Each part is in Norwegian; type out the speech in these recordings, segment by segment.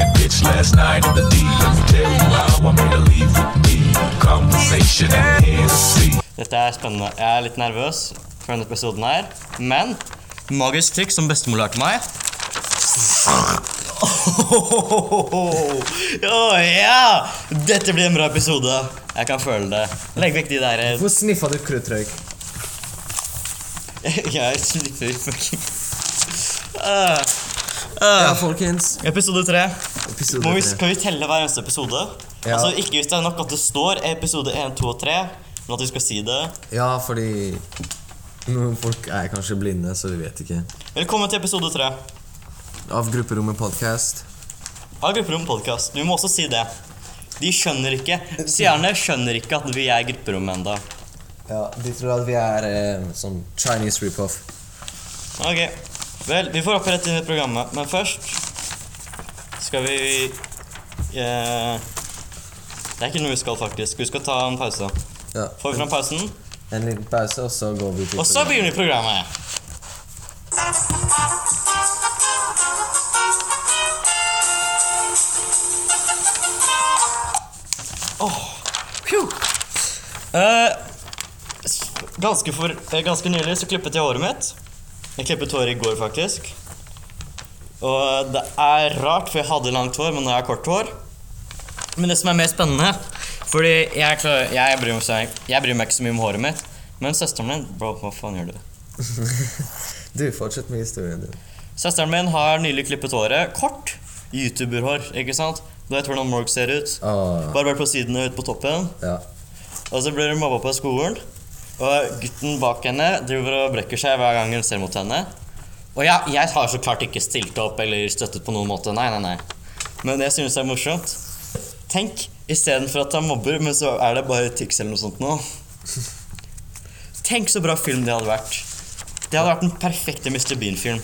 last night in the D. Let me tell you how I made her leave with me. Conversation and Hennessy. Dette er spennende. Jeg er litt nervøs for denne episoden her. Men magisk triks som bestemor lærte meg. Å ja! Dette blir en bra episode. Jeg kan føle det. Legg vekk de der Hvorfor sniffa du kruttrøyk? Jeg sniffer fucking Ah. Ja, folkens. Episode tre. Episode Må vi, tre. skal vi telle hver eneste episode? Ja. Altså Ikke hvis det er nok at det står episode 1, 2 og 3, men at vi skal si det. Ja, fordi noen folk er kanskje blinde, så vi vet ikke. Velkommen til episode 3 Av Grupperommet podcast. av Grupperommet podcast. Vi må også si det. De skjønner ikke Seerne skjønner ikke at vi er grupperommet ennå. Ja, De tror at vi er eh, sånn Chinese rip-off. Ok. Vel, vi får rett inn i programmet, men først skal vi eh, Det er ikke noe vi skal, faktisk. Vi skal ta en pause. Ja. Får vi fram pausen, En liten pause, og så går vi til og så begynner vi programmet. Oh. Eh, ganske, for, eh, ganske nylig så klippet jeg håret mitt. Jeg klippet håret i går, faktisk. Og det er rart, for jeg hadde langt hår, men nå har jeg kort hår. Men det som er mer spennende Fordi jeg, klar, jeg, bryr meg, jeg bryr meg ikke så mye om håret mitt. Men søsteren min Bro, hva faen gjør du? Du, fortsett med historien din. Søsteren min har nylig klippet håret. Kort. YouTuberhår, ikke sant? Du vet hvordan Morg ser ut. Oh. Bare vært på sidene og ut på toppen. ja. Og så blir hun mobba på skolen. Og gutten bak henne driver og brekker seg hver gang hun ser mot henne. Og ja, jeg har så klart ikke stilt opp eller støttet på noen måte. Nei, nei, nei. Men det jeg synes er morsomt Tenk, istedenfor at han mobber, men så er det bare tics eller noe sånt nå. Tenk så bra film det hadde vært. Det hadde vært den perfekte Mr. Bean-film.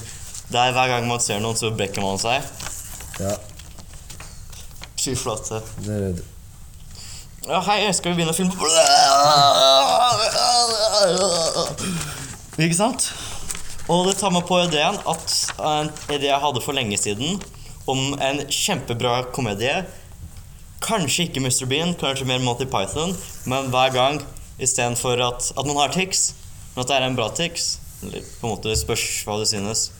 Der hver gang man ser noen, så brekker man seg. ja. Fy flate. Det er det. Ja, hei, skal vi begynne å filme? Ikke sant? Og det tar meg på ideen at en idé jeg hadde for lenge siden om en kjempebra komedie. Kanskje ikke Mr. Bean, kanskje mer Monty Python, men hver gang istedenfor at, at man har tics, men at det er en bra tics. Eller på en måte spørs hva du synes.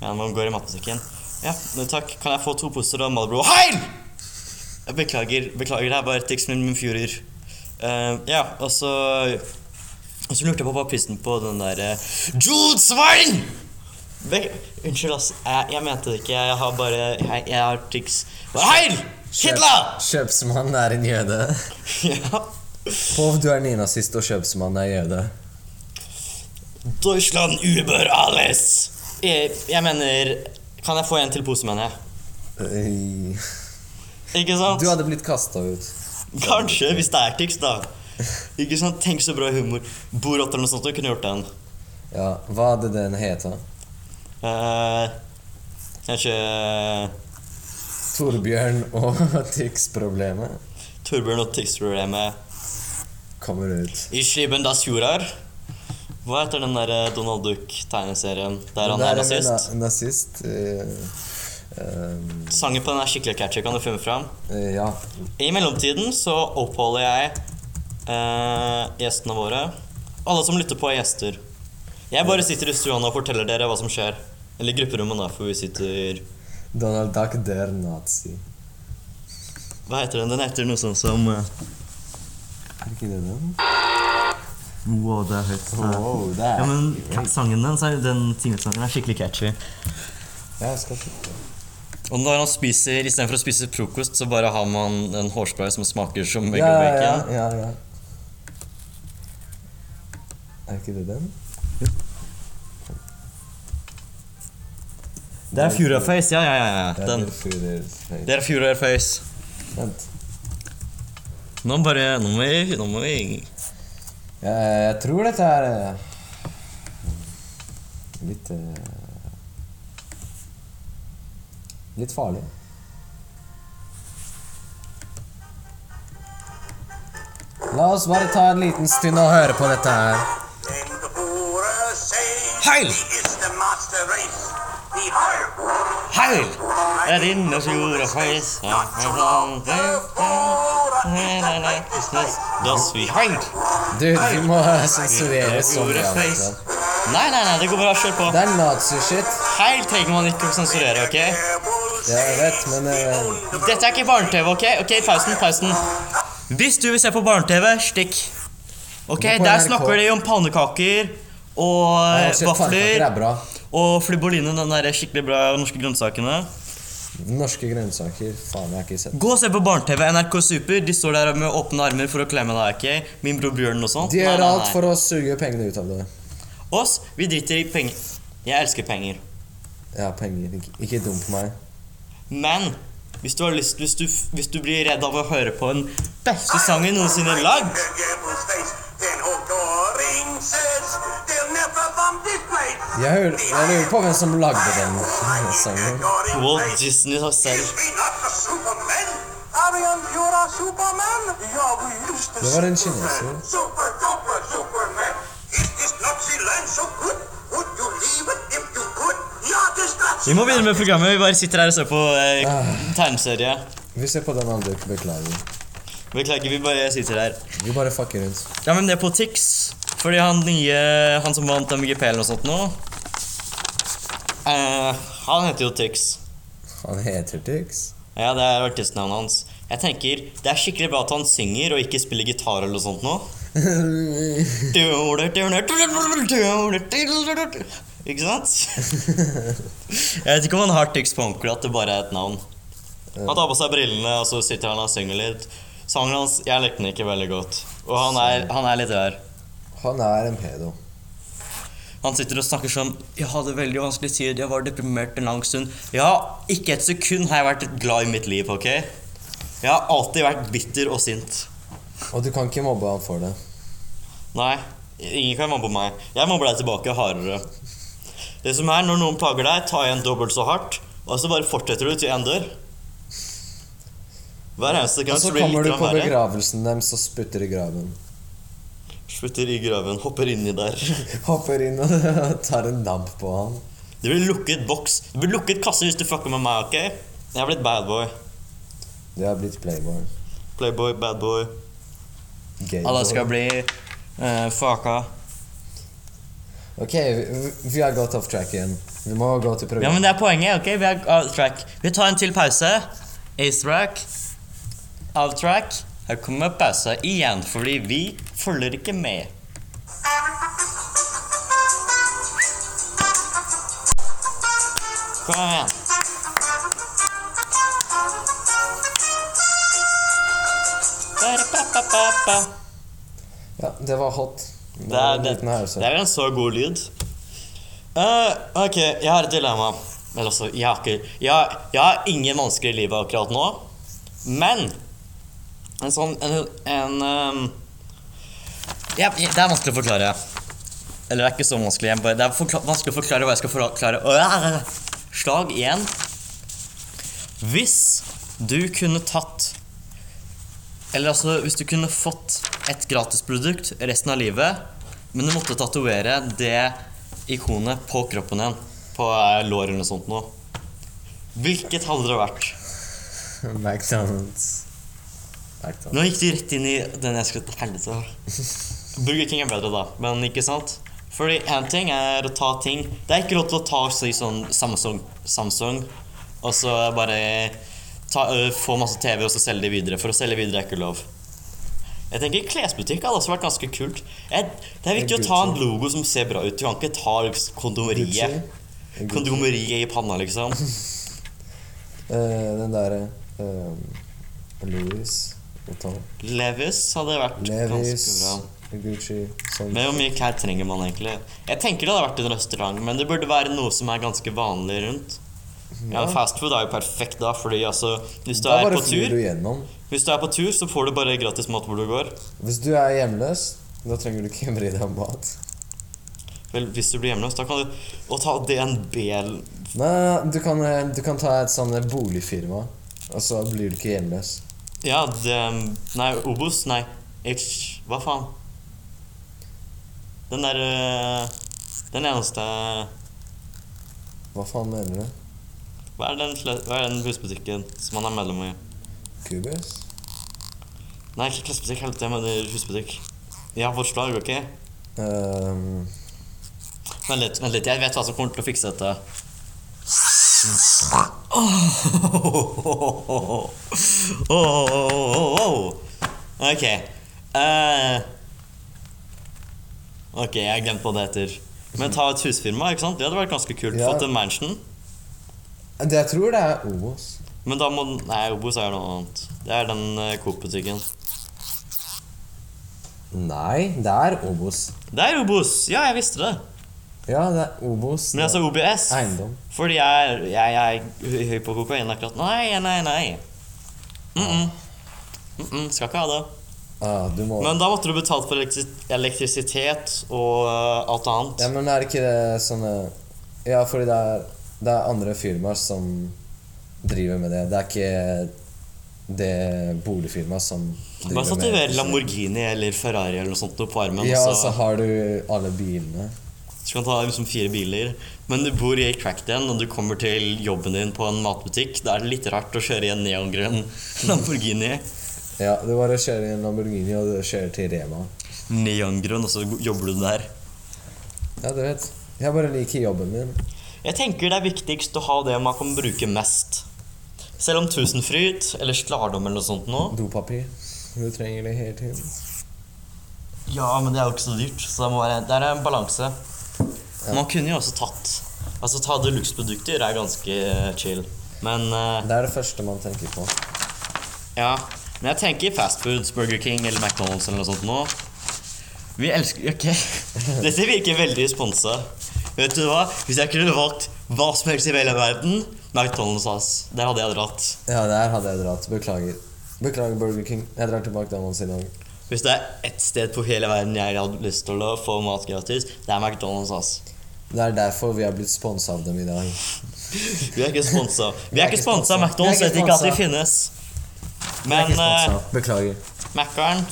Ja, man går i matbutikken. Ja, takk. Kan jeg få to poser av Malbro? Heil! Beklager, beklager, det er bare tics med min fjurer. Uh, ja, og så Og så lurte jeg på hva prisen på den der uh, Jude-svein! Be- Unnskyld, ass. Jeg, jeg mente det ikke. Jeg har bare Jeg, jeg har tics. Heil! Hitler! Kjøpsmannen er en jøde. ja. Hov, du er nynazist, og kjøpsmannen er jøde. Deutschland über alles! Jeg, jeg mener Kan jeg få en til pose, mener jeg? Øy. Ikke sant? Du hadde blitt kasta ut. Kanskje, hvis det er tics, da. Ikke sant? Tenk så bra humor. Borot eller noe sånt. Du kunne gjort den. Ja, hva hadde den heta? Eh, kanskje Torbjørn og Tix-problemet Torbjørn og Tics-problemet. kommer ut. Lieben das jordar Hva heter den der eh, Donald Duck-tegneserien der han er nazist? na- Nazist. eh, ehm, Sangen på den er skikkelig catchy. Kan du finne fram? Uh, ja. I mellomtiden så oppholder jeg uh, gjestene våre. Alle som lytter på, er gjester. Jeg bare sitter i stua og forteller dere hva som skjer. Eller i grupperommet, da, for vi sitter Donald Duck, der nazi. Hva heter den? Den heter noe sånt som uh... Er ikke det den? Wow, det er høyt. Wow, det er Ja, men sangen den, den tingelsangen er skikkelig catchy. Ja, jeg skal titte. Og når han spiser, istedenfor å spise frokost, så bare har man en hårspray som smaker som egg Ja, og ja, bacon. ja, ja. Er ikke det den? Det er Fuhrer-face, ja, ja, ja. ja. Den. det er Führers face. Det Fuhrer-face. Vent. Nå bare Nå må vi, nå må vi Jeg, jeg tror dette er eh, litt eh, Litt farlig. La oss bare ta en liten stund og høre på dette her. Heil! Heil! er din og fjord og feis. Du, vi må sensurere så mye av dette. Nei, nei, nei, det går bra. Kjør på. Det er nazi-shit. Heil trenger man ikke å sensurere, ok? Ja, jeg vet, men uh... Dette er ikke barne-TV, ok? Ok, pausen, pausen. Hvis du vil se på barne-TV, stikk. Ok, Der snakker de om pannekaker og eh, vafler. er. Og fliboline, den der skikkelig bra norske grønnsakene. Norske grønnsaker. Faen, jeg har ikke sett. Gå og se på barne-TV. NRK Super. De står der med åpne armer for å klemme deg. ok? Min bror Bjørn og sånt. De gjør alt for å suge pengene ut av det. Oss, vi driter i penger. Jeg elsker penger. Ja, penger. Ikke, ikke dum på meg. Men hvis du, har lyst, hvis, du, hvis du blir redd av å høre på den beste sangen noensinne lagd Jeg, hører, jeg lurer på hvem som lagde den sangen. Walt Disney har selv. Det var en kineser. Vi må begynne med programmet. Vi bare sitter her og ser på eh, Ah. tegneserie. Vi ser på den andre. Beklager. Beklager, vi bare sitter her. Vi bare fucker rundt. Ja, men det er på Tix. Fordi han nye Han som vant MGP eller noe sånt nå eh, Han heter jo Tix. Han heter Tix. Ja, det er artistnavnet hans. Jeg tenker Det er skikkelig bra at han synger og ikke spiller gitar eller noe sånt nå. Ikke sant? Jeg vet ikke om han har tics på ordentlig, at det bare er et navn. Han tar på seg brillene, og så sitter han og synger litt. Sangen hans Jeg likte den ikke veldig godt. Og han er, han er litt rar. Han er en pedo. Han sitter og snakker sånn Jeg hadde veldig vanskelig tid, jeg var deprimert en lang stund. Ja, ikke et sekund har jeg vært glad i mitt liv, ok? Jeg har alltid vært bitter og sint. Og du kan ikke mobbe han for det. Nei, ingen kan mobbe meg. Jeg mobber deg tilbake hardere. Det som er, når noen plager deg, ta igjen dobbelt så hardt, og så bare fortsetter du til én dør. Hver eneste gang Og så så blir det kommer du på begravelsen deres og sputter i graven. Sputter i graven, hopper inni der. Hopper inn og tar en damp på han. Det blir lukket boks. Det blir lukket kasse hvis du fucker med meg, ok? Jeg har blitt bad boy. Du har blitt playboy. Playboy, bad boy. Alle skal bli uh, fucka. Ok, vi, vi har gått off track igjen. Vi må gå til Ja, men det er poenget. ok? Vi har off track. Vi tar en til pause. Ace track. Out track. Her kommer pausa igjen, fordi vi følger ikke med. Kom igjen. Ja, det var hot. Det er, en det, det er en så god lyd. Uh, ok, jeg har et dilemma. Eller altså, jeg har, ikke, jeg, jeg har ingen vansker i livet akkurat nå. Men en sånn En, en ehm, ja, Det er vanskelig å forklare. Eller det er ikke så vanskelig. Jeg bare, det er vanskelig å forklare hva jeg skal forklare. Øh, Slag igjen. Hvis du kunne tatt Eller altså, hvis du kunne fått et gratisprodukt resten av livet, men du måtte tatovere det ikonet på kroppen din, på eh, lår eller noe sånt noe. Hvilket hadde det vært? McDonald's. McDonald's. Nå gikk du rett inn i den jeg skulle til helvete. Burger King er bedre, da, men ikke sant? Fordi én ting er å ta ting Det er ikke lov til å ta si sånn Samsung, Samsung og så bare ta, ø, få masse TV og så selge de videre. For å selge videre er ikke lov. Jeg tenker Klesbutikk hadde også vært ganske kult. Jeg, det er viktig å ta en logo som ser bra ut. Du kan ikke ta liksom, kondomeriet Kondomeriet i panna, liksom. Eh, den derre uh, Louis. Levis hadde vært Levis, ganske bra. Gucci sånn. Men hvor mye klær trenger man egentlig? Jeg tenker det hadde vært en restaurant, men det burde være noe som er ganske vanlig rundt. Ja, Fast food er jo perfekt da, fordi altså Hvis du Da er på tur, du. Hvis du er på tur, så får du bare gratis mat hvor du går. Hvis du er hjemløs, da trenger du ikke bry deg om mat. Vel, hvis du blir hjemløs, da kan du Og ta DNB Nei, du kan, eh, du kan ta et sånt boligfirma, og så blir du ikke hjemløs. Ja, det Nei, Obos? Nei. H... Hva faen? Den der øh, Den eneste Hva faen mener du? Hva er den, hva er den husbutikken som han er medlem i? Kubus? Nei, ikke klesbutikk. Helvete, jeg mener husbutikk. Jeg har forslag, ok? Um. Vent litt, vent litt. Jeg vet hva som kommer til å fikse dette. Ok. eh, ok, jeg har glemt hva det heter. Men ta et husfirma, ikke sant? Det hadde vært ganske kult. Ja. Fått en mansion. Det, jeg tror det er Obos. Men da må Nei, Obos er noe annet. Det er den uh, Coop-butikken. Nei, det er Obos. Det er Obos! Ja, jeg visste det. Ja, det er Obos. Men jeg sa OBS. Eiendom. Fordi jeg, jeg, jeg er høy- på kokain akkurat. Nei, nei, nei. Mm -mm. Mm -mm, skal ikke ha det. Ah, du må Men da måtte du betalt for elektri elektrisitet og uh, alt annet. Ja, men er det ikke det sånne Ja, fordi det er, det er andre firmaer som driver med det. Det er ikke det boligfirmaet som driver Bare det. tatover med Lamborghini eller Ferrari eller noe sånt på armen. Ja, og og så har du alle bilene. Så kan du ta liksom fire biler. Men du bor i Crackden, og du kommer til jobben din på en matbutikk. Da er det litt rart å kjøre i en neongrønn Lamborghini. Ja, du bare kjører i en Lamborghini, og du kjører til Rema. Neongrønn, og så jobber du der. Ja, du vet. Jeg bare liker jobben min. Jeg tenker det er viktigst å ha det man kan bruke mest. Selv om Tusenfryd eller Slardom eller noe sånt nå Dopapir. Du trenger det hele tiden. Ja, men det er jo ikke så dyrt, så det, må være, det er en balanse. Man kunne jo også tatt Altså ta deluxe-produkter er ganske chill. Men uh, Det er det første man tenker på. ja. Men jeg tenker fastfoods, Burger King eller McDonald's eller noe sånt nå. Vi elsker Ok, dette virker veldig sponsa. Vet du hva? Hvis jeg kunne valgt hva som helst i hele verden McDonald's, ass. Der hadde jeg dratt. Ja, der hadde jeg dratt. Beklager. Beklager, Burger King. Jeg drar til McDonald's i dag. Hvis det er ett sted på hele verden jeg hadde lyst til å få mat gratis, det er McDonald's, ass. Det er derfor vi har blitt sponsa av dem i dag. Vi er ikke sponsa. Vi er ikke sponsa. McDonald's vet ikke at de finnes. Men uh. Beklager. Mac'eren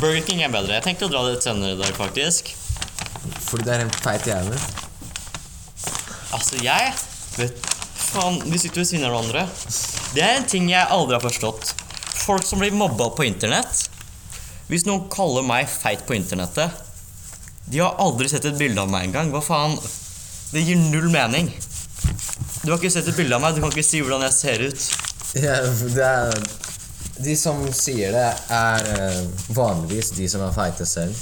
Burger King er bedre. Jeg tenkte å dra dit senere i dag, faktisk. Fordi det er en feit jævel. Altså, jeg vet Faen, vi sitter ved siden av hverandre. Det er en ting jeg aldri har forstått. Folk som blir mobba på internett. Hvis noen kaller meg feit på internettet De har aldri sett et bilde av meg engang. Hva faen? Det gir null mening. Du har ikke sett et bilde av meg, du kan ikke si hvordan jeg ser ut. Ja, det er De som sier det, er eh, vanligvis de som er feite selv.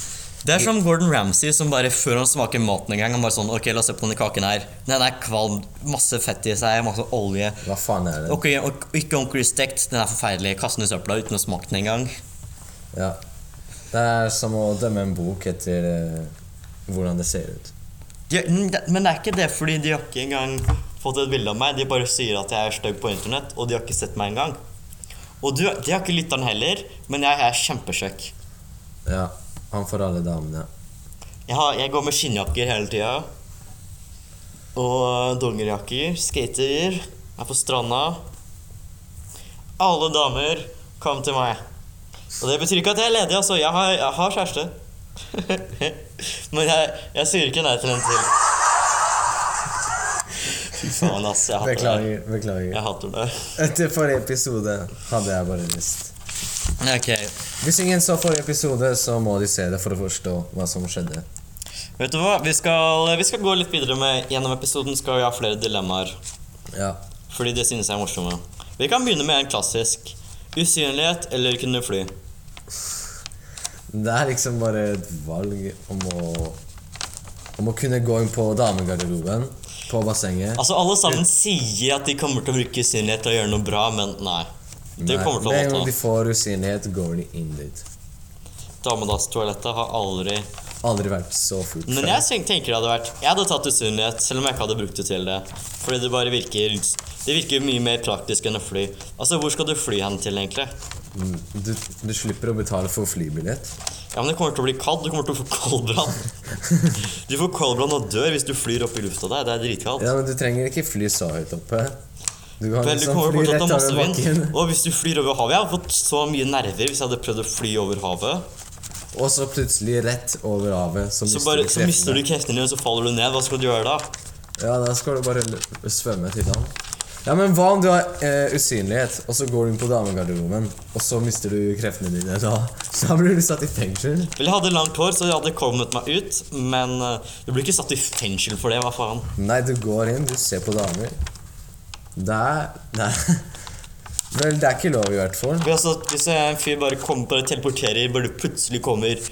Det er som Gordon Ramsay som bare før han smaker maten en gang Han bare sånn Ok, la oss se på denne kaken her. Den er kvalm. Masse fett i seg, masse olje. Hva faen er det? Ok, og ikke ordentlig stekt. Den er forferdelig. Kast den i søpla uten å smake den engang. Ja. Det er som å dømme en bok etter eh, hvordan det ser ut. De, men det er ikke det fordi de har ikke engang fått et bilde av meg. De bare sier at jeg er stygg på internett, og de har ikke sett meg engang. Og du, de har ikke lytteren heller, men jeg er kjempekjekk. Ja. Han for alle damene. Jeg, har, jeg går med skinnjakker hele tida. Og dongerjakker. Skater. Er på stranda. Alle damer, kom til meg. Og det betyr ikke at jeg er ledig, altså. Jeg har, jeg har kjæreste. Men jeg, jeg sier ikke nei til en til. Fy faen, ass. Jeg hater det. Beklager. Jeg hater det. Etter forrige episode hadde jeg bare lyst. Ok. Hvis ingen så forrige episode, så må de se det for å forstå hva som skjedde. Vet du hva? Vi skal, vi skal gå litt videre med Gjennom episoden skal vi ha flere dilemmaer. Ja. Fordi det synes jeg er morsomme. Vi kan begynne med en klassisk. Usynlighet eller kunne fly. Det er liksom bare et valg om å Om å kunne gå inn på damegarderoben på bassenget. Altså Alle sammen sier at de kommer til å bruke usynlighet til å gjøre noe bra, men nei. Det kommer til Med en gang de får usynlighet, går de inn dit. Damedasstoalettet har aldri Aldri vært så fullt Men jeg tenker det hadde vært Jeg hadde tatt usynlighet, selv om jeg ikke hadde brukt det til det. Fordi det bare virker Det virker mye mer praktisk enn å fly. Altså, hvor skal du fly hen til, egentlig? Mm, Du, du slipper å betale for flybillett. Ja, men det kommer til å bli kaldt. Du kommer til å få koldbrann. Du får koldbrann og dør hvis du flyr opp i lufta der. Det er dritkaldt. Ja, men du trenger ikke fly så høyt oppe. Du har Vel, du liksom kommer fortsatt til å masse vind. Og hvis du flyr over havet Jeg hadde fått så mye nerver hvis jeg hadde prøvd å fly over havet. Og så plutselig rett over havet, så, Så, bare, du så mister du kreftene. dine, og så faller du ned. Hva skal du gjøre da? Ja, da skal du bare svømme til land. Ja, men hva om du har eh, usynlighet, og så går du inn på damegarderoben, og så mister du kreftene dine? Da, da blir du satt i fengsel. Vel, jeg hadde langt hår, så jeg hadde kommet meg ut, men eh, du blir ikke satt i fengsel for det, hva faen? Nei, du går inn, du ser på damer. Det er, er Vel, det er ikke lov, i hvert fall. Altså, hvis en fyr bare kommer, bare teleporterer, bare plutselig kommer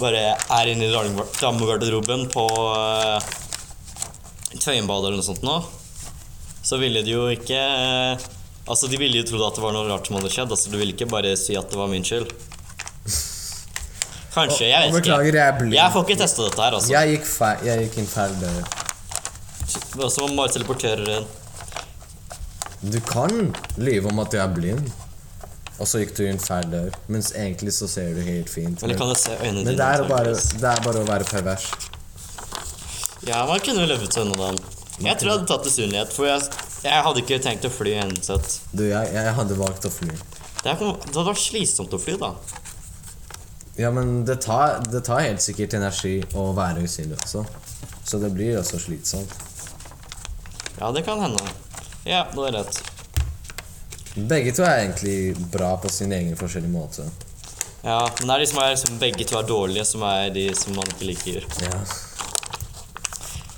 Bare er inne i damegarderoben på uh, Tøyenbadet eller noe sånt nå, så ville de jo ikke uh, Altså, de ville jo trodd at det var noe rart som hadde skjedd. Altså, Du ville ikke bare si at det var min skyld. Kanskje, jeg vet beklager, ikke. jeg er blind. Jeg får ikke testa dette her, altså. Jeg gikk, feil, jeg gikk inn feil dør. Og så må man bare teleportere inn. Du kan lyve om at du er blind, og så gikk du inn feil dør. Mens egentlig så ser du helt fint. Eller kan jeg se øynene men dine? det, er bare, det er bare å være pervers. Ja, man kunne jo løpt unna den. Jeg tror jeg hadde tatt usynlighet, for jeg, jeg hadde ikke tenkt å fly uansett. Du, jeg, jeg hadde valgt å fly. Det, er, kom- det hadde vært slitsomt å fly, da. Ja, men det tar, det tar helt sikkert energi å være usynlig også. Så det blir også slitsomt. Ja, det kan hende. Ja, du har rett. Begge to er egentlig bra på sin egen forskjellige måte. Ja, men det er de som er som begge to er dårlige, som er de som man ikke liker. Ja.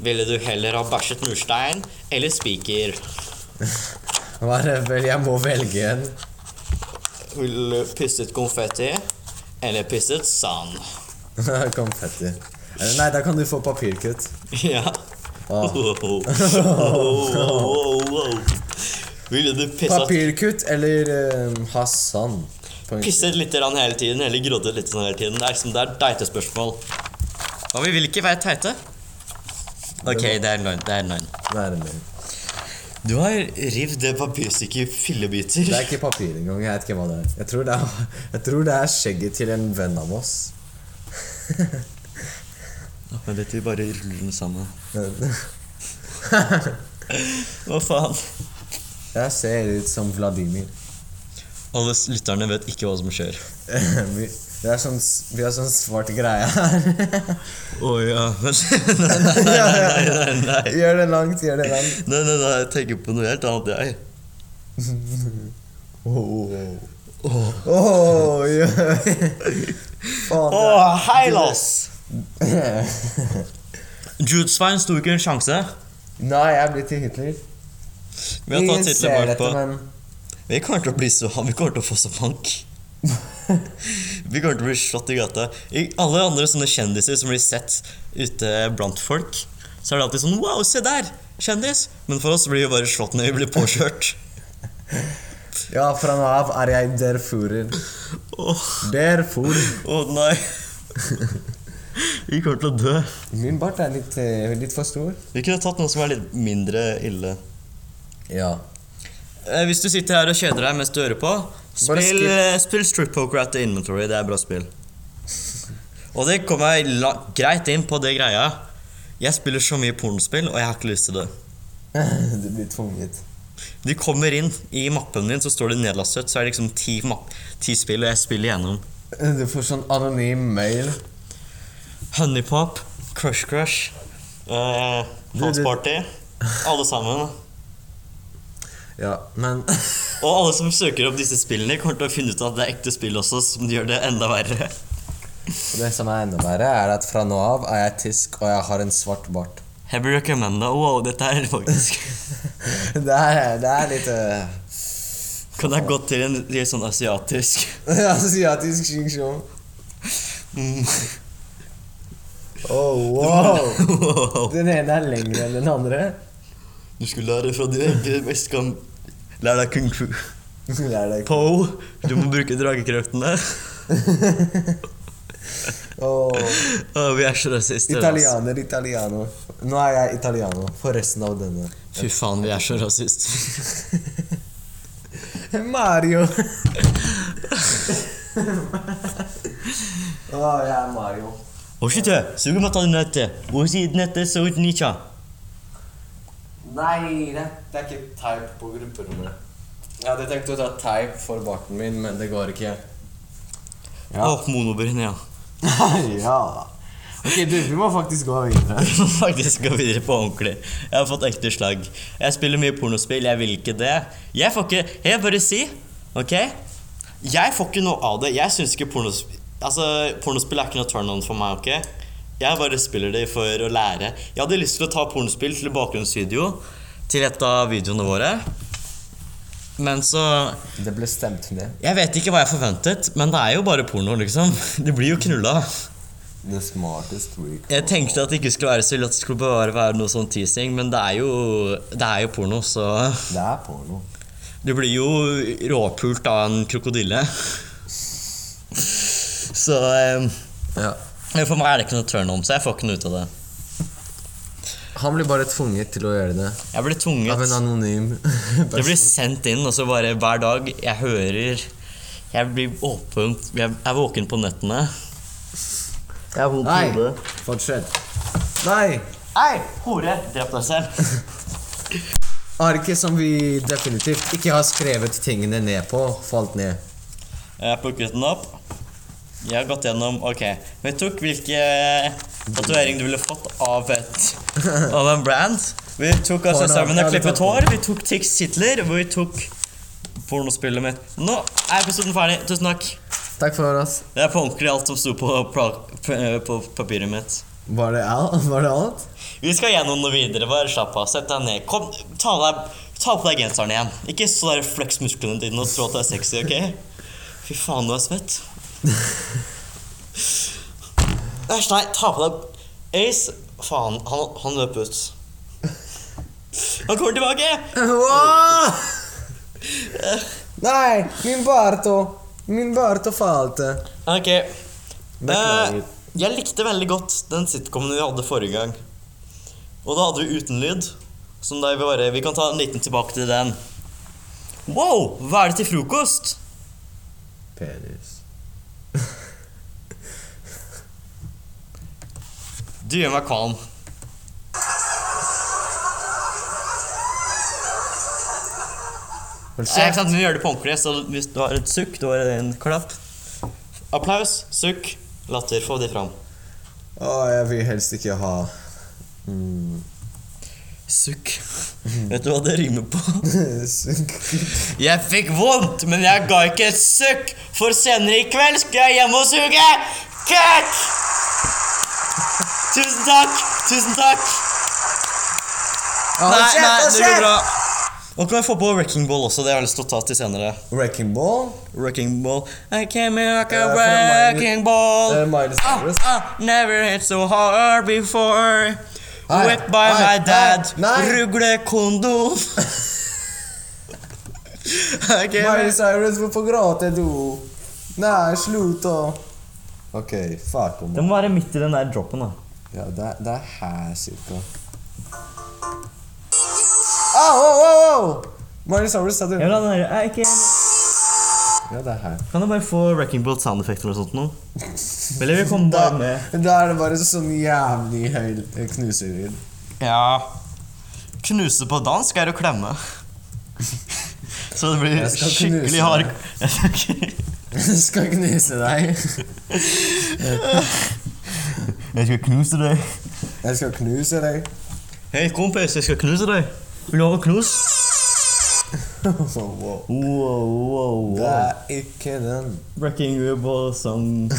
Ville du heller ha bæsjet murstein eller spiker? Hva er det vel? Jeg må velge en. Ville du pisset konfetti eller pisset sand? Konfetti. Eller Nei, da kan du få papirkutt. Ja. Ah. Ville du pissa Papirkutt eller eh, Hassan? pisset litt hele tiden, eller grådet litt sånn hele tiden? Det er liksom, det er teite spørsmål. Og vi vil ikke være teite. Ok, det er løgn. Det er løgn. Det er løgn. Du har rivd det papirstykket i fillebiter. Det er ikke papir engang. Jeg vet ikke hva det er. Jeg tror det er, jeg tror det er skjegget til en venn av oss. Men dette vi bare ruller den sammen. Hva faen? Jeg ser ut som Vladimir. Alle lytterne vet ikke hva som skjer. Vi, har sånn, vi har sånn svart greie her. Å ja men, Nei, nei, nei, nei, nei, nei. Gjør det langt, gjør det langt. Nei, nei, nei, jeg tenker på noe helt annet, jeg. Oh, oh, ja. Faen, oh, hei, Lars! Judesvein sto ikke en sjanse. Nei, jeg blir til Hitler. Vi har tatt Hitler bakpå på men Vi kommer til å bli så Vi kommer til å få så bank. Vi kommer til å bli slått i gata. I alle andre sånne kjendiser som blir sett ute blant folk, så er det alltid sånn Wow, se der! Kjendis! Men for oss blir vi bare slått når vi blir påkjørt. Ja, fra nå av er jeg der Führer. Oh. Der Führer. å nei. Vi kommer til å dø. Min bart er litt, eh, litt for stor. Vi kunne tatt noe som er litt mindre ille. Ja. Eh, Hvis du sitter her og kjeder deg mens du hører på, spill, eh, spill Strip Poker at the Inventory. Det er bra spill. Og det kommer jeg la greit inn på det greia. Jeg spiller så mye pornospill, og jeg har ikke lyst til det. Du blir tvunget. De kommer inn i mappen min, så står det nedlastet. Så er det liksom ti, ti spill, og jeg spiller gjennom. Du får sånn anonym mail. Honeypop, Crush Crush, House Party. Alle sammen. Ja, men Og alle som søker opp disse spillene, kommer til å finne ut at det er ekte spill også, som gjør det enda verre. det som er enda verre, er at fra nå av er jeg tysk, og jeg har en svart bart. Heavy recommenda. Wow, dette er faktisk Det er, det er litt uh, Kan jeg gå til en litt sånn asiatisk Asiatisk sjingsjong. Mm. Oh, wow! Wow. Den ene er lengre enn den andre. Du skulle lære fra de enkle mest kan lære deg kung fu. Po, du må bruke dragekreftene. oh. oh, vi er så rasister. Italianer, Italianer, italiano. Nå er jeg italiano for resten av denne. Fy faen, vi er så rasister. Mario! Å, jeg er Mario. Oshite, sugu mata nette. Oshi nette so nicha. Nei, det, det er ikke type på grupperommet. Jeg hadde tenkt å ta type for barten min, men det går ikke. Å, monobryn, ja. ja. Ok, du, vi må faktisk gå videre. Vi må faktisk gå videre på ordentlig. Jeg har fått ekte slag. Jeg spiller mye pornospill, jeg vil ikke det. Jeg får ikke Jeg bare si, ok? Jeg får ikke noe av det. Jeg syns ikke pornospill Altså, pornospill er ikke noe turn on for meg, ok? Jeg bare spiller det for å lære. Jeg hadde lyst til å ta pornospill til bakgrunnsvideo til et av videoene våre. Men så Det ble stemt ned. Jeg vet ikke hva jeg forventet, men det er jo bare porno, liksom. Det blir jo knulla. The smartest week. Jeg tenkte at det ikke skulle være så ille, at det skulle bare være noe sånn teasing, men det er jo, det er jo porno, så Det er porno. Du blir jo råpult av en krokodille. Så eh, Ja. for meg er det ikke noe turn on, så jeg får ikke noe ut av det. Han blir bare tvunget til å gjøre det. Jeg blir tvunget Av en anonym person. Det blir sendt inn, og så bare hver dag Jeg hører Jeg blir åpen Jeg er våken på nettene. Jeg har vondt i Nei, hodet. fortsett. Nei! Ei, hore! Drep deg selv. Arket som vi definitivt ikke har skrevet tingene ned på, falt ned. Jeg plukket den opp. Jeg har gått gjennom Ok, vi tok hvilke tatovering du ville fått av et Av en brand. Vi tok altså sammen og klippet hår. Vi tok Tix Hitler, og vi tok pornospillet mitt. Nå er episoden ferdig. Tusen takk. Takk for oss. Det er på ordentlig alt som sto på, på papiret mitt. Var det? Var det alt? Vi skal gjennom noe videre. Bare slapp av. Sett deg ned. Kom, ta, deg, ta på deg genseren igjen. Ikke så der flex musklene dine og at du er sexy, ok? Fy faen, du er svett. Æsj, nei, ta på deg Ace Faen, han, han løp ut. Han kommer tilbake! Wow! Nei, min Barto! Min Barto falt. Ok. Eh, jeg likte veldig godt den sitcomen vi hadde forrige gang. Og da hadde vi uten lyd. Som da vi bare Vi kan ta en liten tilbake til den. Wow! Hva er det til frokost? Penis. Du gjør meg kvalm. Nei, ikke sant? Vi gjør det på ordentlig, så hvis du har et sukk, da er det en klapp. Applaus, sukk, latter. Få de fram. Å, jeg vil helst ikke ha mm. Sukk. Vet du hva det rimer på? sukk. Jeg fikk vondt, men jeg ga ikke et sukk, for senere i kveld skal jeg hjem og suge kuk! Tusen takk! Tusen takk! Nei, kjeft, nei, det går bra. Nå kan vi få på Wrecking Ball også? Det har jeg lyst til å ta til senere. Wrecking Ball. Wrecking Ball I came here like a uh, wrecking ball Eh, Miley Ah, ah, Never hit so hard before Hei, Whipped by hei, my dad nei. Ruglekondom Ok, Miley Cyrus, hvorfor gråter du? Nei, slutt å Ok, fuck om Det må være midt i den der droppen da Ja, det er, det er her cirka. Au, au, au, au! Miley Cyrus, sa vil ha den der I can... Ja, det er her. Kan du bare få Wrecking Bolt sound eller sånt nå? Eller vi kommer Da, bare med da er det bare sånn jævlig høy knuselyd. Ja Knuse på dansk er å klemme Så det blir skikkelig hard. Ikke- Jeg skal knuse deg. Jeg skal knuse deg Jeg skal knuse deg. Hei kompis, jeg skal knuse deg Vil du ha knus? wow. Wow, wow, Det er ikke den. Wrecking Ball song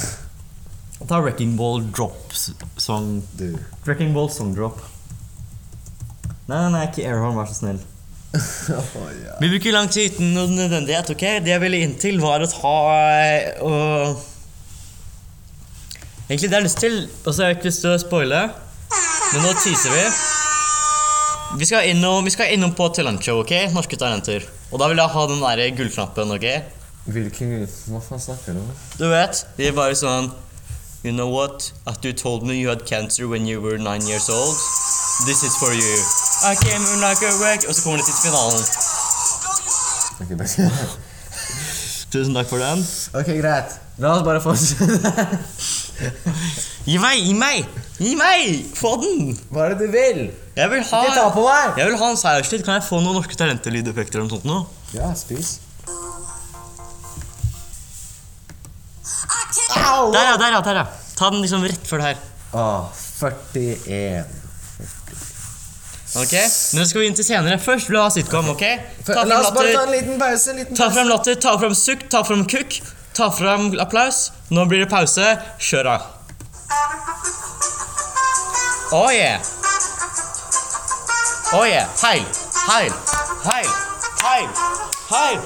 Ta Wrecking Ball Drop-sang. Wrecking Ball song drop Nei, nei, nei, ikke airhorn, vær så snill oh, yeah. Vi bruker lang tid uten nødvendighet, ok? Det jeg ville inn til var å ta eh, og Egentlig det jeg har lyst til, og så har jeg ikke lyst til å spoile, men nå teaser vi. Vi skal innom, vi skal innom på talentshow, ok? Norske talenter. Og da vil jeg ha den der gullknappen, ok? Hvilken Hva faen snakker du om? Du vet, de er bare sånn You know what? At you told me you had cancer when you were nine years old. This is for you. I came like a wreck. Og så kommer det til finalen. Okay, bare- Tusen takk for den. ok, greit. La oss bare fortsette. Gi meg! Gi meg! Gi meg! Få den! Hva er det du vil? Jeg vil ha Ikke ta på meg! Jeg vil ha en seierstid. Kan jeg få noen norske talenter-lydeffekter eller noe sånt nå? Ja, spis. Der, ja! Der, ja! der ja Ta den liksom rett før det her. Åh, 41. Ok, Nå skal vi inn til senere. Først vil jeg ha sitcom, ok? Ta La oss bare ta en liten pause. En liten ta pause. frem latter, ta frem sukk, ta frem kukk, ta frem applaus. Nå blir det pause. Kjør av. Oh yeah. Oh yeah. Heil, heil, heil, heil, heil.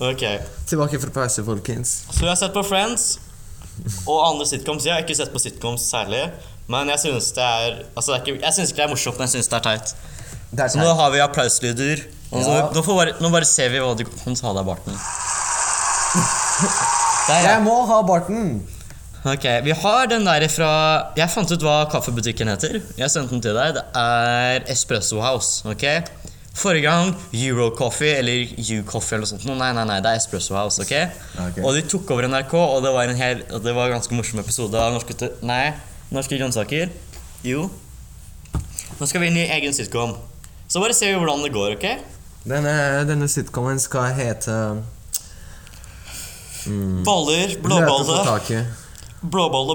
Ok, Tilbake fra pause, folkens. så jeg har sett på Friends og andre sitcoms. Jeg har ikke sett på sitcoms særlig, men jeg syns det er Altså, det er ikke, jeg synes ikke det er morsomt, men jeg syns det er teit. Det er Så nå har vi applauslyder. Og så, Ja. nå, får bare, nå bare ser vi hva du kan ta deg barten. Der, ja. Jeg må ha barten! Ok, Vi har den der fra Jeg fant ut hva kaffebutikken heter. Jeg sendte den til deg. Det er Espresso House. ok? Forrige gang Eurocoffee eller U-Coffee eller noe sånt. Nei, nei, nei, det er Espresso House. ok? okay. Og de tok over NRK, og det var en hel, det var en ganske morsom episode av Norske, nei, norske grønnsaker. Jo. Nå skal vi inn i egen sitcom. Så bare ser vi hvordan det går, ok? Denne, denne sitcomen skal hete mm, Baller, blåballe. blåbolle, taket.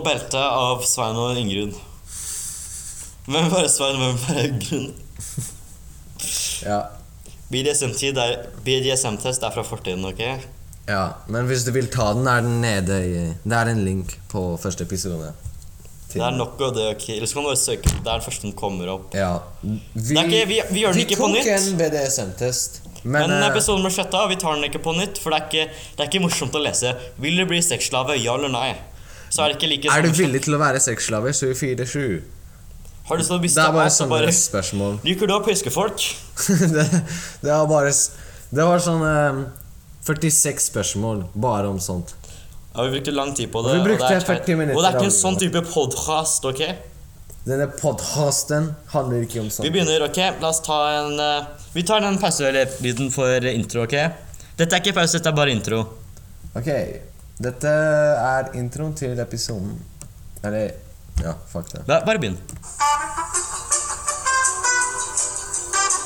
belte av Svein og Ingrun. Hvem var Svein, hvem var Ingrun? Ja. BDSM-test er BDSM-test er fra fortiden, ok? ja. Men hvis du vil ta den, er den nede i Det er en link på første episode. Det er nok av det, ok? Eller så kan du bare søke. Det er den første som kommer opp. Ja. Vi, Det er ikke, vi, vi gjør den ikke på nytt. Vi tok en BDSM-test, men, Men eh, episoden ble sletta, og vi tar den ikke på nytt. For det er ikke, det er ikke morsomt å lese. Vil du bli sexslave, ja eller nei? Så er det ikke like er du villig til å være sexslave 24-7? Har du lyst til å bare sånne bare spørsmål. Liker du å piske folk? det, det var bare Det var sånn eh, 46 spørsmål bare om sånt. Ja, vi brukte lang tid på det. vi brukte det er 40 minutter Og det er ikke en sånn type podkast, ok? Denne podkasten handler ikke om Vi begynner, ok? La oss ta en uh, Vi tar den pauselyden for intro, ok? Dette er ikke pause, dette er bare intro. Ok, dette er introen til episoden. Eller Ja, fuck det. Ba- Bare begynn.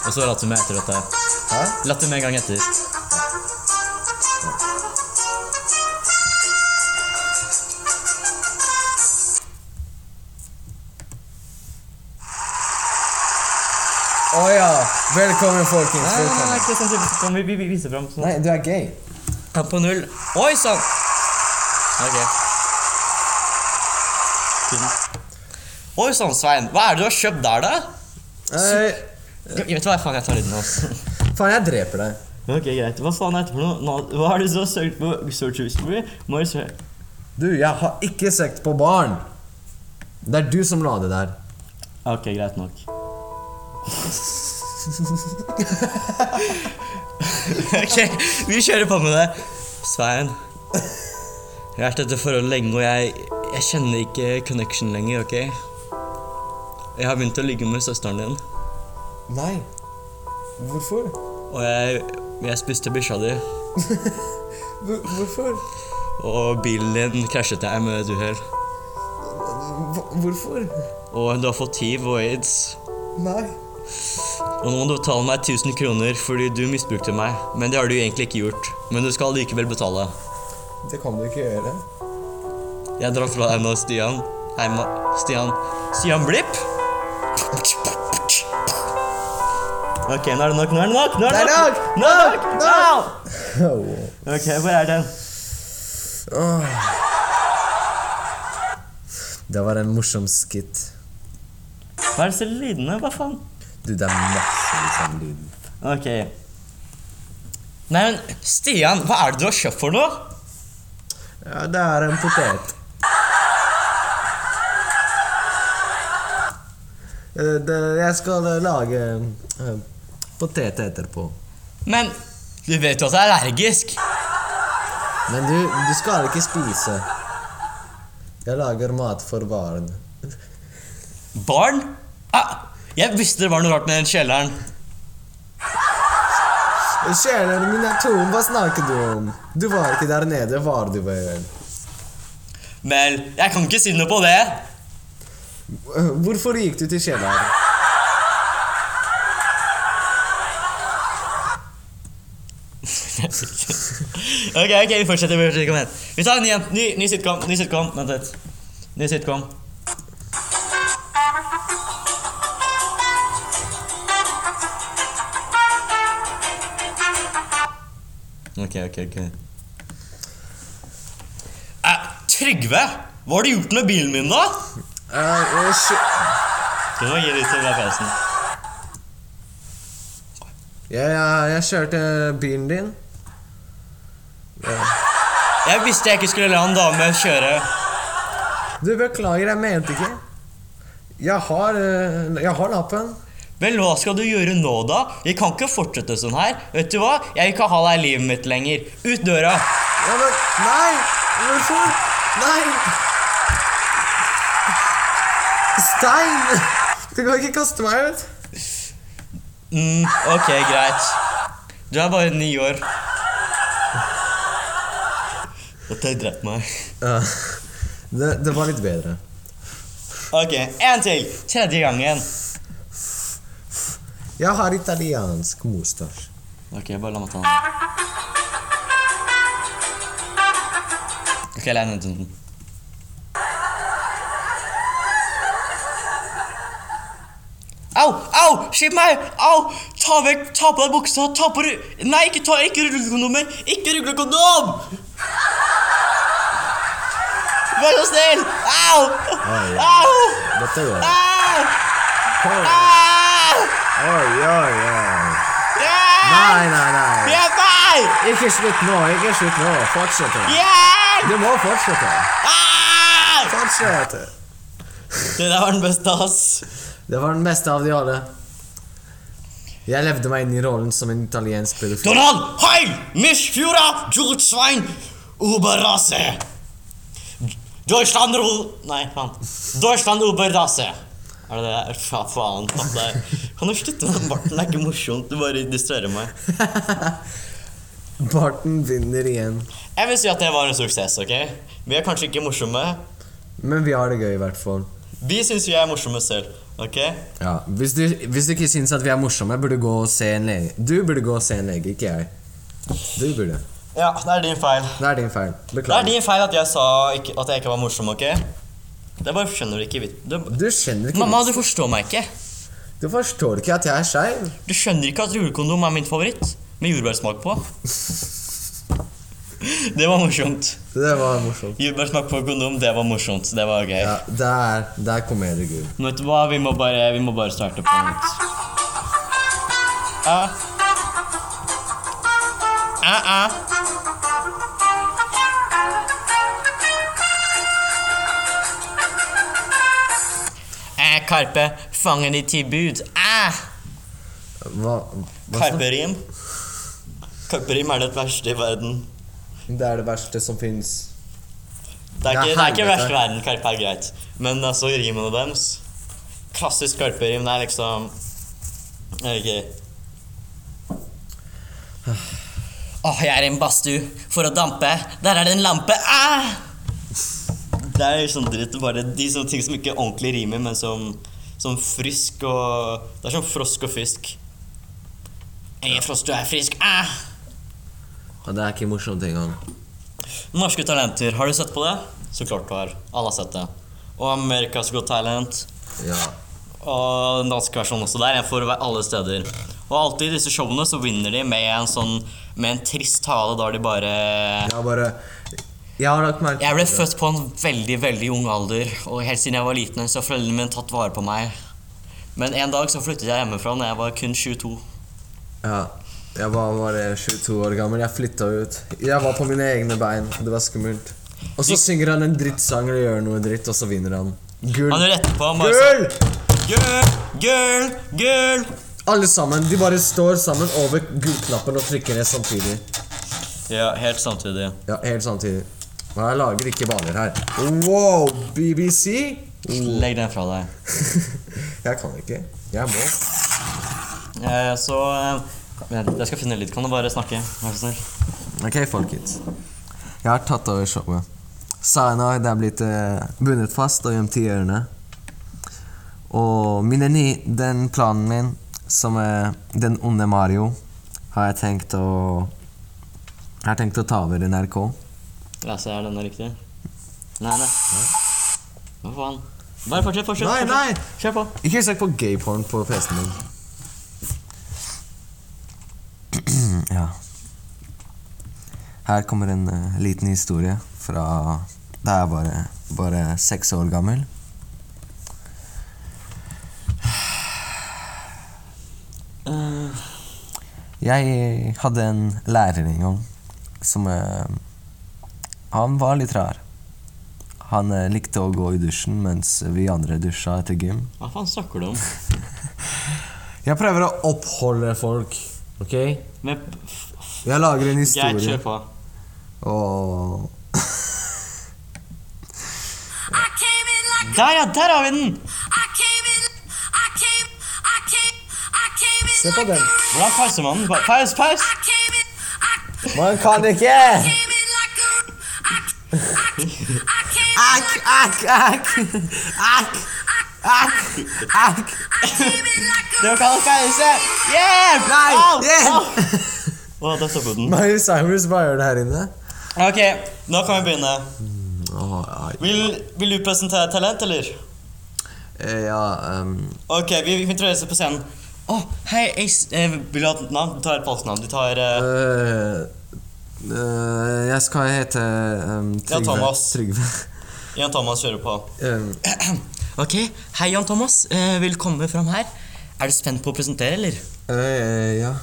Og så latter vi etter dette. Hæ? Latter med en gang etter. Å ja! Velkommen, folkens. Nei, nei, nei, ikke sånn type Kan vi, vi, vi vise fram sånn? Nei, du er gay. Ja, på null. Oi sann! Ok. Oi sann, Svein. Hva er det du har kjøpt der, da? Nei, Jeg vet hva faen jeg tar lyden av. faen, jeg dreper deg. Ok, greit. Hva faen er dette for noe? Hva har du så søkt på search history? Må jeg se Du, jeg har ikke søkt på barn. Det er du som la det der. Ok, greit nok. ok, vi kjører på med det. Svein. Jeg har vært i dette forholdet lenge, og jeg, jeg kjenner ikke connection lenger, ok? Jeg har begynt å ligge med søsteren din, Nei. Hvorfor? og jeg, jeg spiste bikkja di. Hvor- Hvorfor? Og bilen din krasjet jeg med et uhell. Hvorfor? Og du har fått hiv og aids. Nei. Og nå må du betale meg 1000 kroner fordi du misbrukte meg. Men det har du egentlig ikke gjort. Men du skal likevel betale. Det kan du ikke gjøre. Jeg drar fra deg nå, Stian. Hei, Stian. Stian Blipp? Ok, nå er det nok. Nå er det nok. Nå er det Det er nok. nok! Nok! Ok, hvor er den? Det var en morsom skitt. Hva er disse lydene? Hva faen? Du, det er masse sånn lyd. Ok. Nei, men Stian, hva er det du har kjøpt for noe? Ja, det er en potet. Eh, Det, jeg skal lage eh, potet etterpå. Men du vet jo at jeg er allergisk. Men du, du skal ikke spise. Jeg lager mat for barn. Barn? Ah, jeg visste det var noe rart med den kjelleren. Kjelleren min er tom, hva snakker du om? Du var ikke der nede, var du vel? Vel, jeg kan ikke si noe på det. Hvorfor gikk du til kjelleren? ok, ok, vi fortsetter. Vi fortsetter. Vi tar en ny. Ny, ny sitcom. Ny sitcom. Vent litt. Ny sitcom. Ok, ok, ok. Eh, Trygve! Hva har du gjort med bilen min, da? Eh, jeg kjø- Du må gi litt til den pausen. ja, ja, jeg kjørte bilen din. Jeg visste jeg ikke skulle la en dame kjøre. Du, beklager, jeg mente ikke. Jeg har, eh, jeg har lappen. Vel, hva skal du gjøre nå, da? Vi kan ikke fortsette sånn her. Vet du hva? Jeg vil ikke ha deg i livet mitt lenger. Ut døra. Ja, men Nei! Hvorfor? Nei! Stein! Du kan ikke kaste meg ut. Mm, ok, greit. Du er bare ni år. Dette har drept meg. Ja. Det, det var litt bedre. Ok, en til. Tredje gangen. Jeg har italiensk mustasj. Ok, bare la meg ta den. Ok, la meg ta den. Au! Au! Slipp meg! Au! Ta vekk! Ta på deg buksa! Ta på ru- Nei, ikke ta ikke rullekondomer! Ikke rullekondom! Vær så snill! Au! Au! Au! Au! Oi, oi. oi. Nei, nei, nei. Ikke slutt nå. Ikke slutt nå. Fortsett. Du må fortsette. Ah! Fortsett. Det der var den beste, ass. Det var den beste av de alle. Jeg levde meg inn i rollen som en italiensk pedofil. Donald, heil! Mischführer, Jurzwein, Oberrasse. Deutschland ro... Nei, faen. Deutschland Oberrasse. Er det det? Fa faen. det er- Kan du slutte med barten? Det er ikke morsomt. Du bare distraherer meg. Barten vinner igjen. Jeg vil si at det var en suksess, ok? Vi er kanskje ikke morsomme. Men vi har det gøy, i hvert fall. Vi syns vi er morsomme selv, ok? Ja, hvis du, hvis du ikke syns at vi er morsomme, burde du gå og se en lege. Du burde gå og se en lege, ikke jeg. Du burde. Ja, det er din feil. Det er din feil. Det er din feil at jeg sa ikke, at jeg ikke var morsom, ok? Det bare skjønner du ikke. Du, Du skjønner ikke mamma, du forstår meg ikke. Du forstår ikke at jeg er skeiv. Du skjønner ikke at rulekondom er min favoritt? Med jordbærsmak på. Det var morsomt. Det var morsomt. Jordbærsmak på kondom, det var morsomt. Det var gøy. Ja, der, der kom jeg komedie, Men vet du hva, vi må bare, vi må bare starte på nytt. Ah. Ah, ah. Eh, Karpe, fangen i ti bud. Ah! Hva, hva Karperim. Karperim er det verste i verden. Det er det verste som fins. Det er ikke, det er ikke verste i verden. Karpe er greit. Men altså, rimene deres Klassisk karperim. Det er liksom Ok. Åh, jeg er i en badstue for å dampe. Der er det en lampe. Ah! Det er sånn dritt. Bare de sånne ting som ikke ordentlig rimer, men som, som frisk og Det er som frosk og fisk. Jeg er frosk, du er frisk. Ah! Og det er ikke morsomt engang. Norske Talenter, har du sett på det? Så klart du har. Alle har sett det. Og Amerikas Got Talent. Ja. Og den danske versjonen også der. En for alle steder. Og alltid i disse showene så vinner de med en sånn Med en trist tale Da er de bare Ja, bare Jeg har lagt merke Jeg ble født på en veldig, veldig ung alder, og helt siden jeg var liten, så har foreldrene mine tatt vare på meg. Men en dag så flyttet jeg hjemmefra når jeg var kun 22. Ja. Jeg var bare 22 år gammel. Jeg flytta ut. Jeg var på mine egne bein. Det var skummelt. Og så synger han en drittsang eller gjør noe dritt, og så vinner han. Gull! Han gjør etterpå han bare Gull! Girl, girl, girl. Alle sammen. De bare står sammen over gullknappen og trykker ned samtidig. Ja, helt samtidig. Ja, helt samtidig. Og jeg lager ikke baner her. Wow! BBC? Legg den fra deg. Jeg kan ikke. Jeg må. Eh, så eh, Jeg skal finne litt. Kan du bare snakke? Vær så snill. Ok, folkens. Jeg har tatt over showet. Det er blitt eh, bundet fast og gjemt i ørene. Og mine ni, den planen min, som er den onde Mario, har jeg tenkt å Jeg har tenkt å ta over NRK. La oss se, er denne riktig? Nei, nei. Hva faen? Bare fortsett, fortsett. Nei, fortsett. nei! Kjør på. Ikke søk på gayporn på PC-en din. ja. Her kommer en eh, liten historie fra da jeg var bare seks år gammel. Eh, Jeg hadde en lærer en gang som eh, Han var litt rar. Han eh, likte å gå i dusjen mens vi andre dusja etter gym. hva faen snakker du om? Jeg prøver å oppholde folk, ok? Men Jeg lager en greit, historie. kjør på. Like Der, ja! Der har vi den! Se på den. Hvordan pauser man den? Paus, paus! Man kan ikke! Akk, akk, akk! Akk! Akk! Akk! Det var kan pause! Hjelp! Nei! Hjelp! Å, der stopper den. Miley Cyrus, hva gjør det her inne? Ok, nå kan vi begynne. Åh, ja. Vil, vil du presentere talent, eller? Eh, Ja, ehm, Ok, vi, introduserer på scenen. Å, hei, jeg, eh, vil du ha et navn? Du tar et falskt navn. Du tar uh... Uh... øh, Jeg skal hete um, Trygve. Thomas. Trygve. Jan Thomas kjører på. Ehm, Ok, hei Jan Thomas. velkommen vil komme fram her. Er du spent på å presentere, eller? Uh, ja,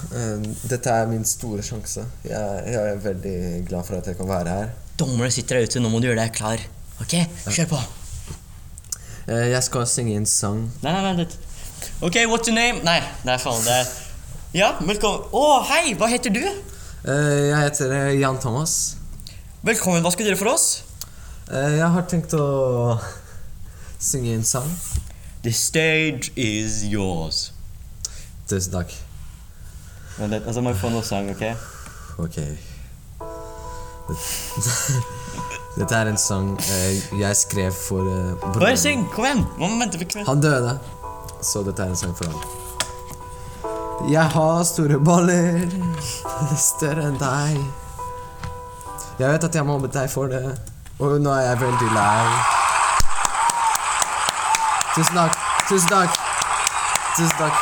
dette er min store sjanse. Jeg, jeg er veldig glad for at jeg kan være her. Dommere sitter der ute, nå må du gjøre deg klar. Ok, kjør på. Uh, Jeg skal synge en sang. Nei, nei, vent litt. Ok, what's your name? Nei, nei, faen, det er... Ja, velkommen. Å, hei, hva heter du? Eh, Jeg heter eh, Jan Thomas. Velkommen, hva skal dere for oss? Eh, Jeg har tenkt å synge en sang. The stage is yours. Tusen takk. Vent litt, altså må vi få noe sang, ok? Ok. Dette er en sang jeg skrev for Bare syng, kom igjen. Må vente på kveld. Han døde, så dette er en sang for ham. Jeg har store baller, større enn deg. Jeg vet at jeg mobbet deg for det, og nå er jeg veldig lei. Tusen takk. Tusen takk. Tusen takk.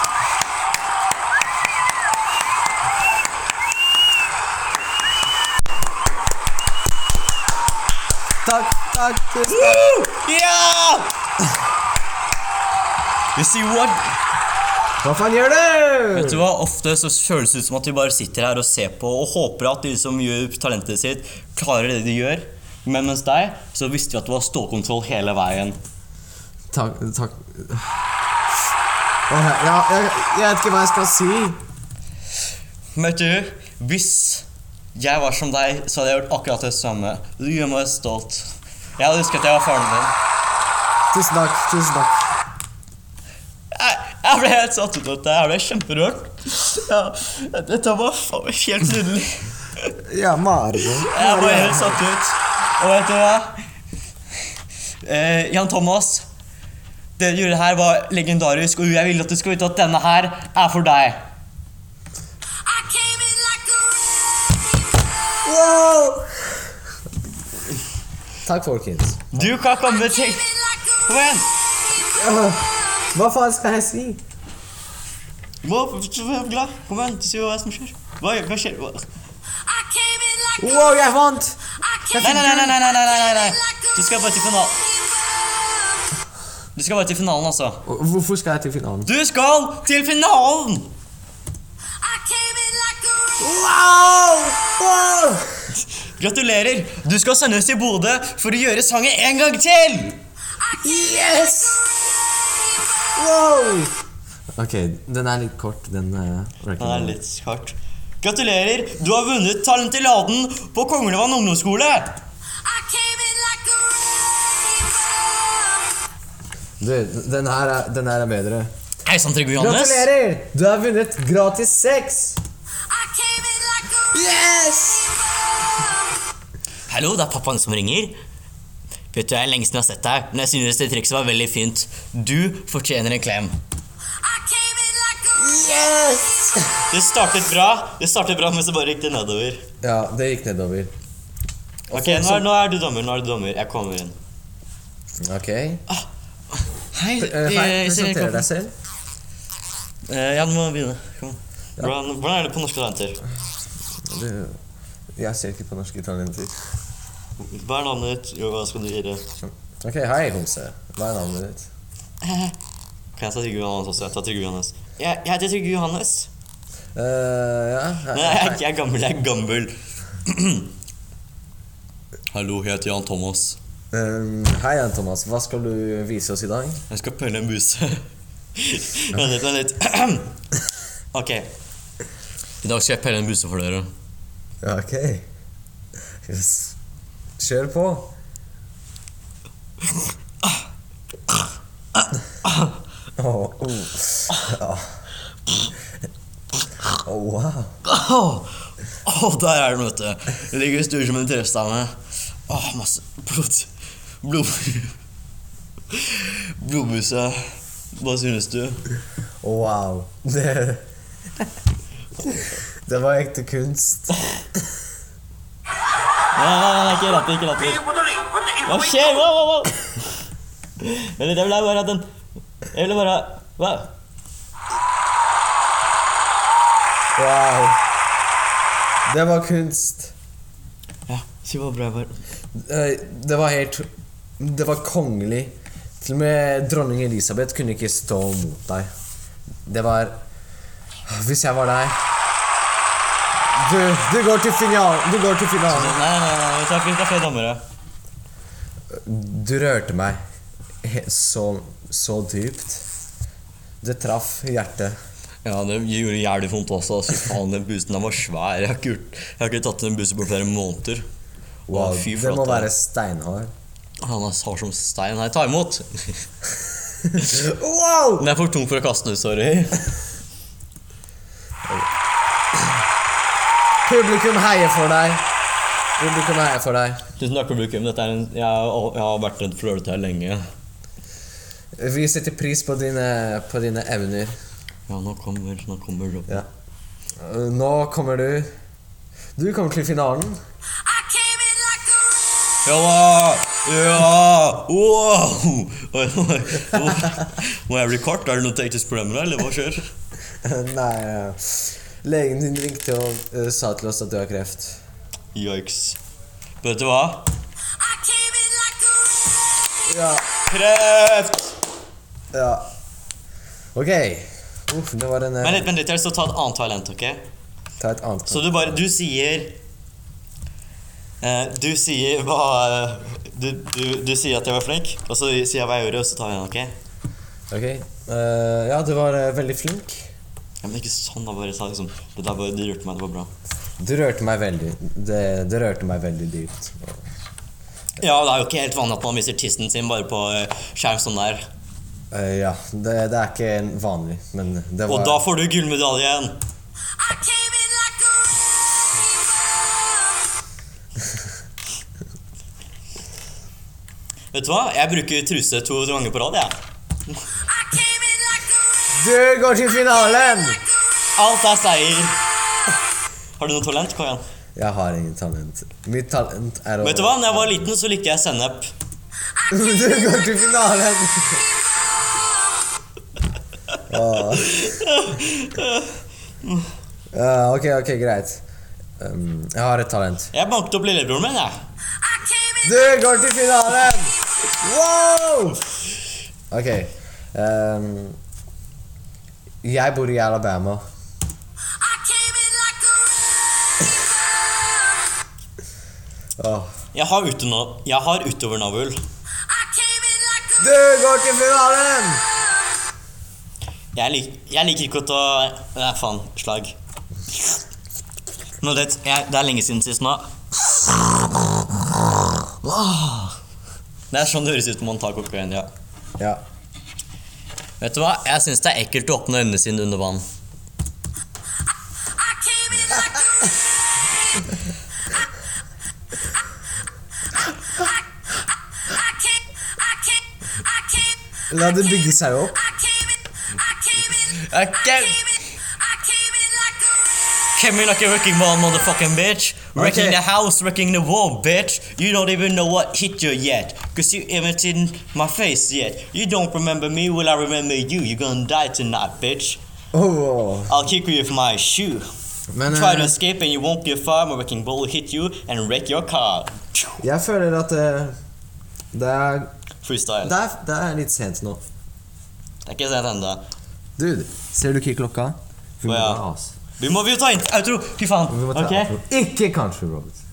Takk, takk, tusen takk. Ja! You see what? Hva faen gjør du? Vet du? hva? Ofte så føles det ut som at vi bare sitter her og ser på og håper at de som gjør talentet sitt, klarer det de gjør. Men mens deg, så visste vi at du var stålkontroll hele veien. Takk, takk. Ja, jeg, jeg, vet ikke hva jeg skal si. Men vet du, hvis jeg var som deg, så hadde jeg gjort akkurat det samme. Du gjør meg stolt. Jeg hadde husket at jeg var faren din. Tusen takk, tusen takk. Jeg, ble helt satt ut av dette. Jeg ble kjemperørt. Ja, dette var faen meg helt nydelig. Ja, Mario. Jeg ble helt satt ut. Og vet du hva? Eh, Jan Thomas, det du gjorde her var legendarisk, og jeg vil at du skal vite at denne her er for deg. I came in like a Wow! Takk, folkens. Du kan komme til Kom igjen! Hva faen skal jeg si? Hva? Vær glad. Kom igjen, si hva som skjer. Hva, hva skjer? Hva? Wow, jeg vant! Nei, nei, nei, nei, nei, nei, nei, nei. Du skal bare til finalen. Du skal bare til finalen, altså. Hvorfor skal jeg til finalen? Du skal til finalen! Wow! wow! Gratulerer. Du skal sendes til Bodø for å gjøre sangen en gang til. Yes! Wow! Ok, den er litt kort, den uh, Den er litt kort. Gratulerer! Du har vunnet Talent i Laden på Konglevann ungdomsskole! Du, den her er, den her er bedre. Hei sann, Trygve Johannes. Gratulerer! Du har vunnet gratis sex! Yes! Hallo, det er pappaen som ringer. Vet du, Det er lenge siden jeg har sett deg, men jeg synes det trikset var veldig fint. Du fortjener en klem. Yes! Det startet bra, Det startet bra, men så bare gikk det nedover. Ja, det gikk nedover. Og Ok, nå er, nå er du dommer. nå er du dommer Jeg kommer inn. Ok. Hei, Uh, Hei, presenter deg selv. Uh, ja, du må begynne. Kom. Hvordan, hvordan er det på Norske Talenter? Du, jeg ser ikke på norske talenter. Hva er navnet ditt? Jo, hva skal du gjøre? Ok, hei, homse. Hva er navnet ditt? Kan jeg ta Trygve Johannes også? Jeg tar Trygve Johannes. Jeg, jeg heter Trygve Johannes. Eh, ja, hei, Nei, jeg, er ikke- jeg er gammel. Jeg er gammel. Hallo, jeg heter Jan Thomas. Um, hei, Jan Thomas. Hva skal du vise oss i dag? Jeg skal pelle en buse. Vent litt, vent litt. ok. I dag skal jeg pelle en buse for dere. Ok. Yes. Kjør på. Åh, oh, ja. Oh, wow. Oh, der er den, vet du. Det ligger stor som en trestamme. Åh, masse blod. Blod... Blodbuse. Hva synes du? Wow. Det, det var ekte kunst. Nei, nei, nei, ikke latter, ikke latter. Hva skjer? Wow, wow, wow. Vent litt, jeg vil bare ha den Jeg ville bare Hva? Wow. Det var kunst. Ja, si hva bra jeg var. Det var helt Det var kongelig. Til og med dronning Elisabeth kunne ikke stå mot deg. Det var Hvis jeg var deg Du, du går til finalen. Du går til Nei, finalen. nei, nei, vi tar, ikke tar flere dommere. Du rørte meg så, så dypt. Det traff hjertet. Ja, det gjorde jævlig vondt også. Fy faen, den busen den var svær. Jeg har ikke, jeg har ikke tatt en buse på flere måneder. Wow, wow, fy det må være steinhard. Han er hard som stein. Nei, ta imot. Wow! Den er for tung for å kaste ut, sorry. Publikum heier for deg. Publikum heier for deg. Tusen takk, publikum. Dette er en, jeg, har- jeg har vært redd for å gjøre dette her lenge. Vi setter pris på dine, på dine evner. Ja, nå kommer, nå kommer du. Ja. Nå kommer du Du kommer til finalen. Ja da! Ja! Wow! Må jeg bli kort? Er det noe teknisk problem med deg, eller hva skjer? Nei Legen din ringte og uh, sa til oss at du har kreft. Yikes. Vet du hva? Ja. Kreft! ja. Ok. Uff, det var en uh, Vent litt, vent litt. Jeg har lyst til å ta et annet talent, ok? Ta et annet. Så du bare Du sier eh, Du sier hva du, du, du sier at jeg var flink, og så sier jeg hva jeg gjorde, og så tar vi den, ok? Ok. Uh, ja, du var uh, veldig flink. Ja, men ikke sånn, da. Bare sa liksom Det der bare det rørte meg. Det var bra. Du rørte meg veldig. Det, det rørte meg veldig dypt. Ja, det er jo ikke helt vanlig at man viser tissen sin bare på eh, skjerm sånn der. Uh, ja, det, det er ikke vanlig, men det var Og da får du gullmedaljen! Vet du hva? Jeg bruker truse to ganger på rad, jeg. Du går til finalen! Alt er seier. Har du noe talent? Igjen. Jeg har ingen talent. Mitt talent er å Vet du hva? Når jeg var liten, så likte jeg sennep. Du går til finalen! Åh. Ja, ok, ok, greit. Um, jeg har et talent. Jeg banket opp lillebroren min, jeg. Du går til finalen! Wow! Ok. Um, jeg bor i Alabama. Jeg har, uteno jeg har utovernavl. Du går til finalen! Jeg, lik jeg liker ikke å ta Nei, faen. Slag. Nå vet jeg, Det er lenge siden sist nå. Det er sånn det høres ut når man tar kokain. ja. Ja. Vet du hva? Jeg syns det er ekkelt å åpne øynene sine under vann. La det bygge seg opp. I came in I came in Jeg I came- came in came in like a wrecking ball, motherfucking bitch. Wrecking Okay. the house, wrecking the wall, bitch. You don't even know what hit you yet. Cause you haven't seen my face yet. You don't remember me, will I remember you? You're gonna die tonight, bitch. Oh. I'll kick you with my shoe. Men Try to eh, escape and you won't get far. My wrecking ball will hit you and wreck your car. jeg føler at det, det, er, Freestyle. det, er, det er litt sent nå. Det er ikke sent ennå. Dude, ser du ikke klokka? Vi må ja. Vi må vi ta inn outro. Fy faen. Okay. Ikke country roads.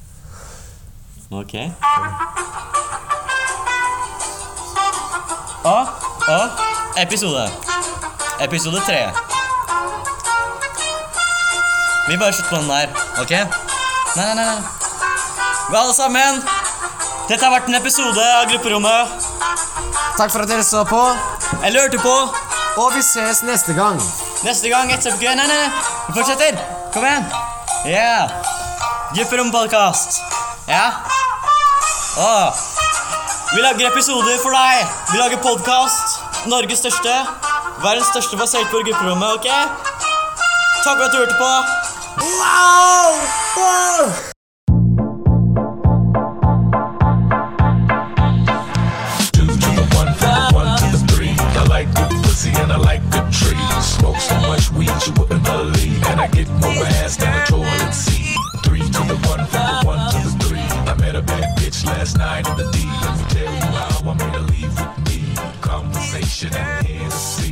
Ok. Og, og episode. Episode tre. Vi bare slutter på den der, ok? Nei, nei, nei. Vi alle sammen. Dette har vært en episode av Grupperommet. Takk for at dere så på, Jeg hørte på og vi ses neste gang. neste gang etter Nei, nei, nei. Vi fortsetter. Kom igjen. Yeah. Grupperommet-podkast. Ja. Åh. Vi lager episoder for deg. Vi lager podkast. Norges største. Verdens største basert på grupperommet, ok? Takk for at du hørte på. Wow! Wow! Two to the one, from the one to the three. I like good pussy and I like the tree. Smoke so much weed you wouldn't believe, and I get more ass than a toilet seat. Three to the one bitch last night at the D. Let me tell you how I made a leave with me. Conversation and Hennessy.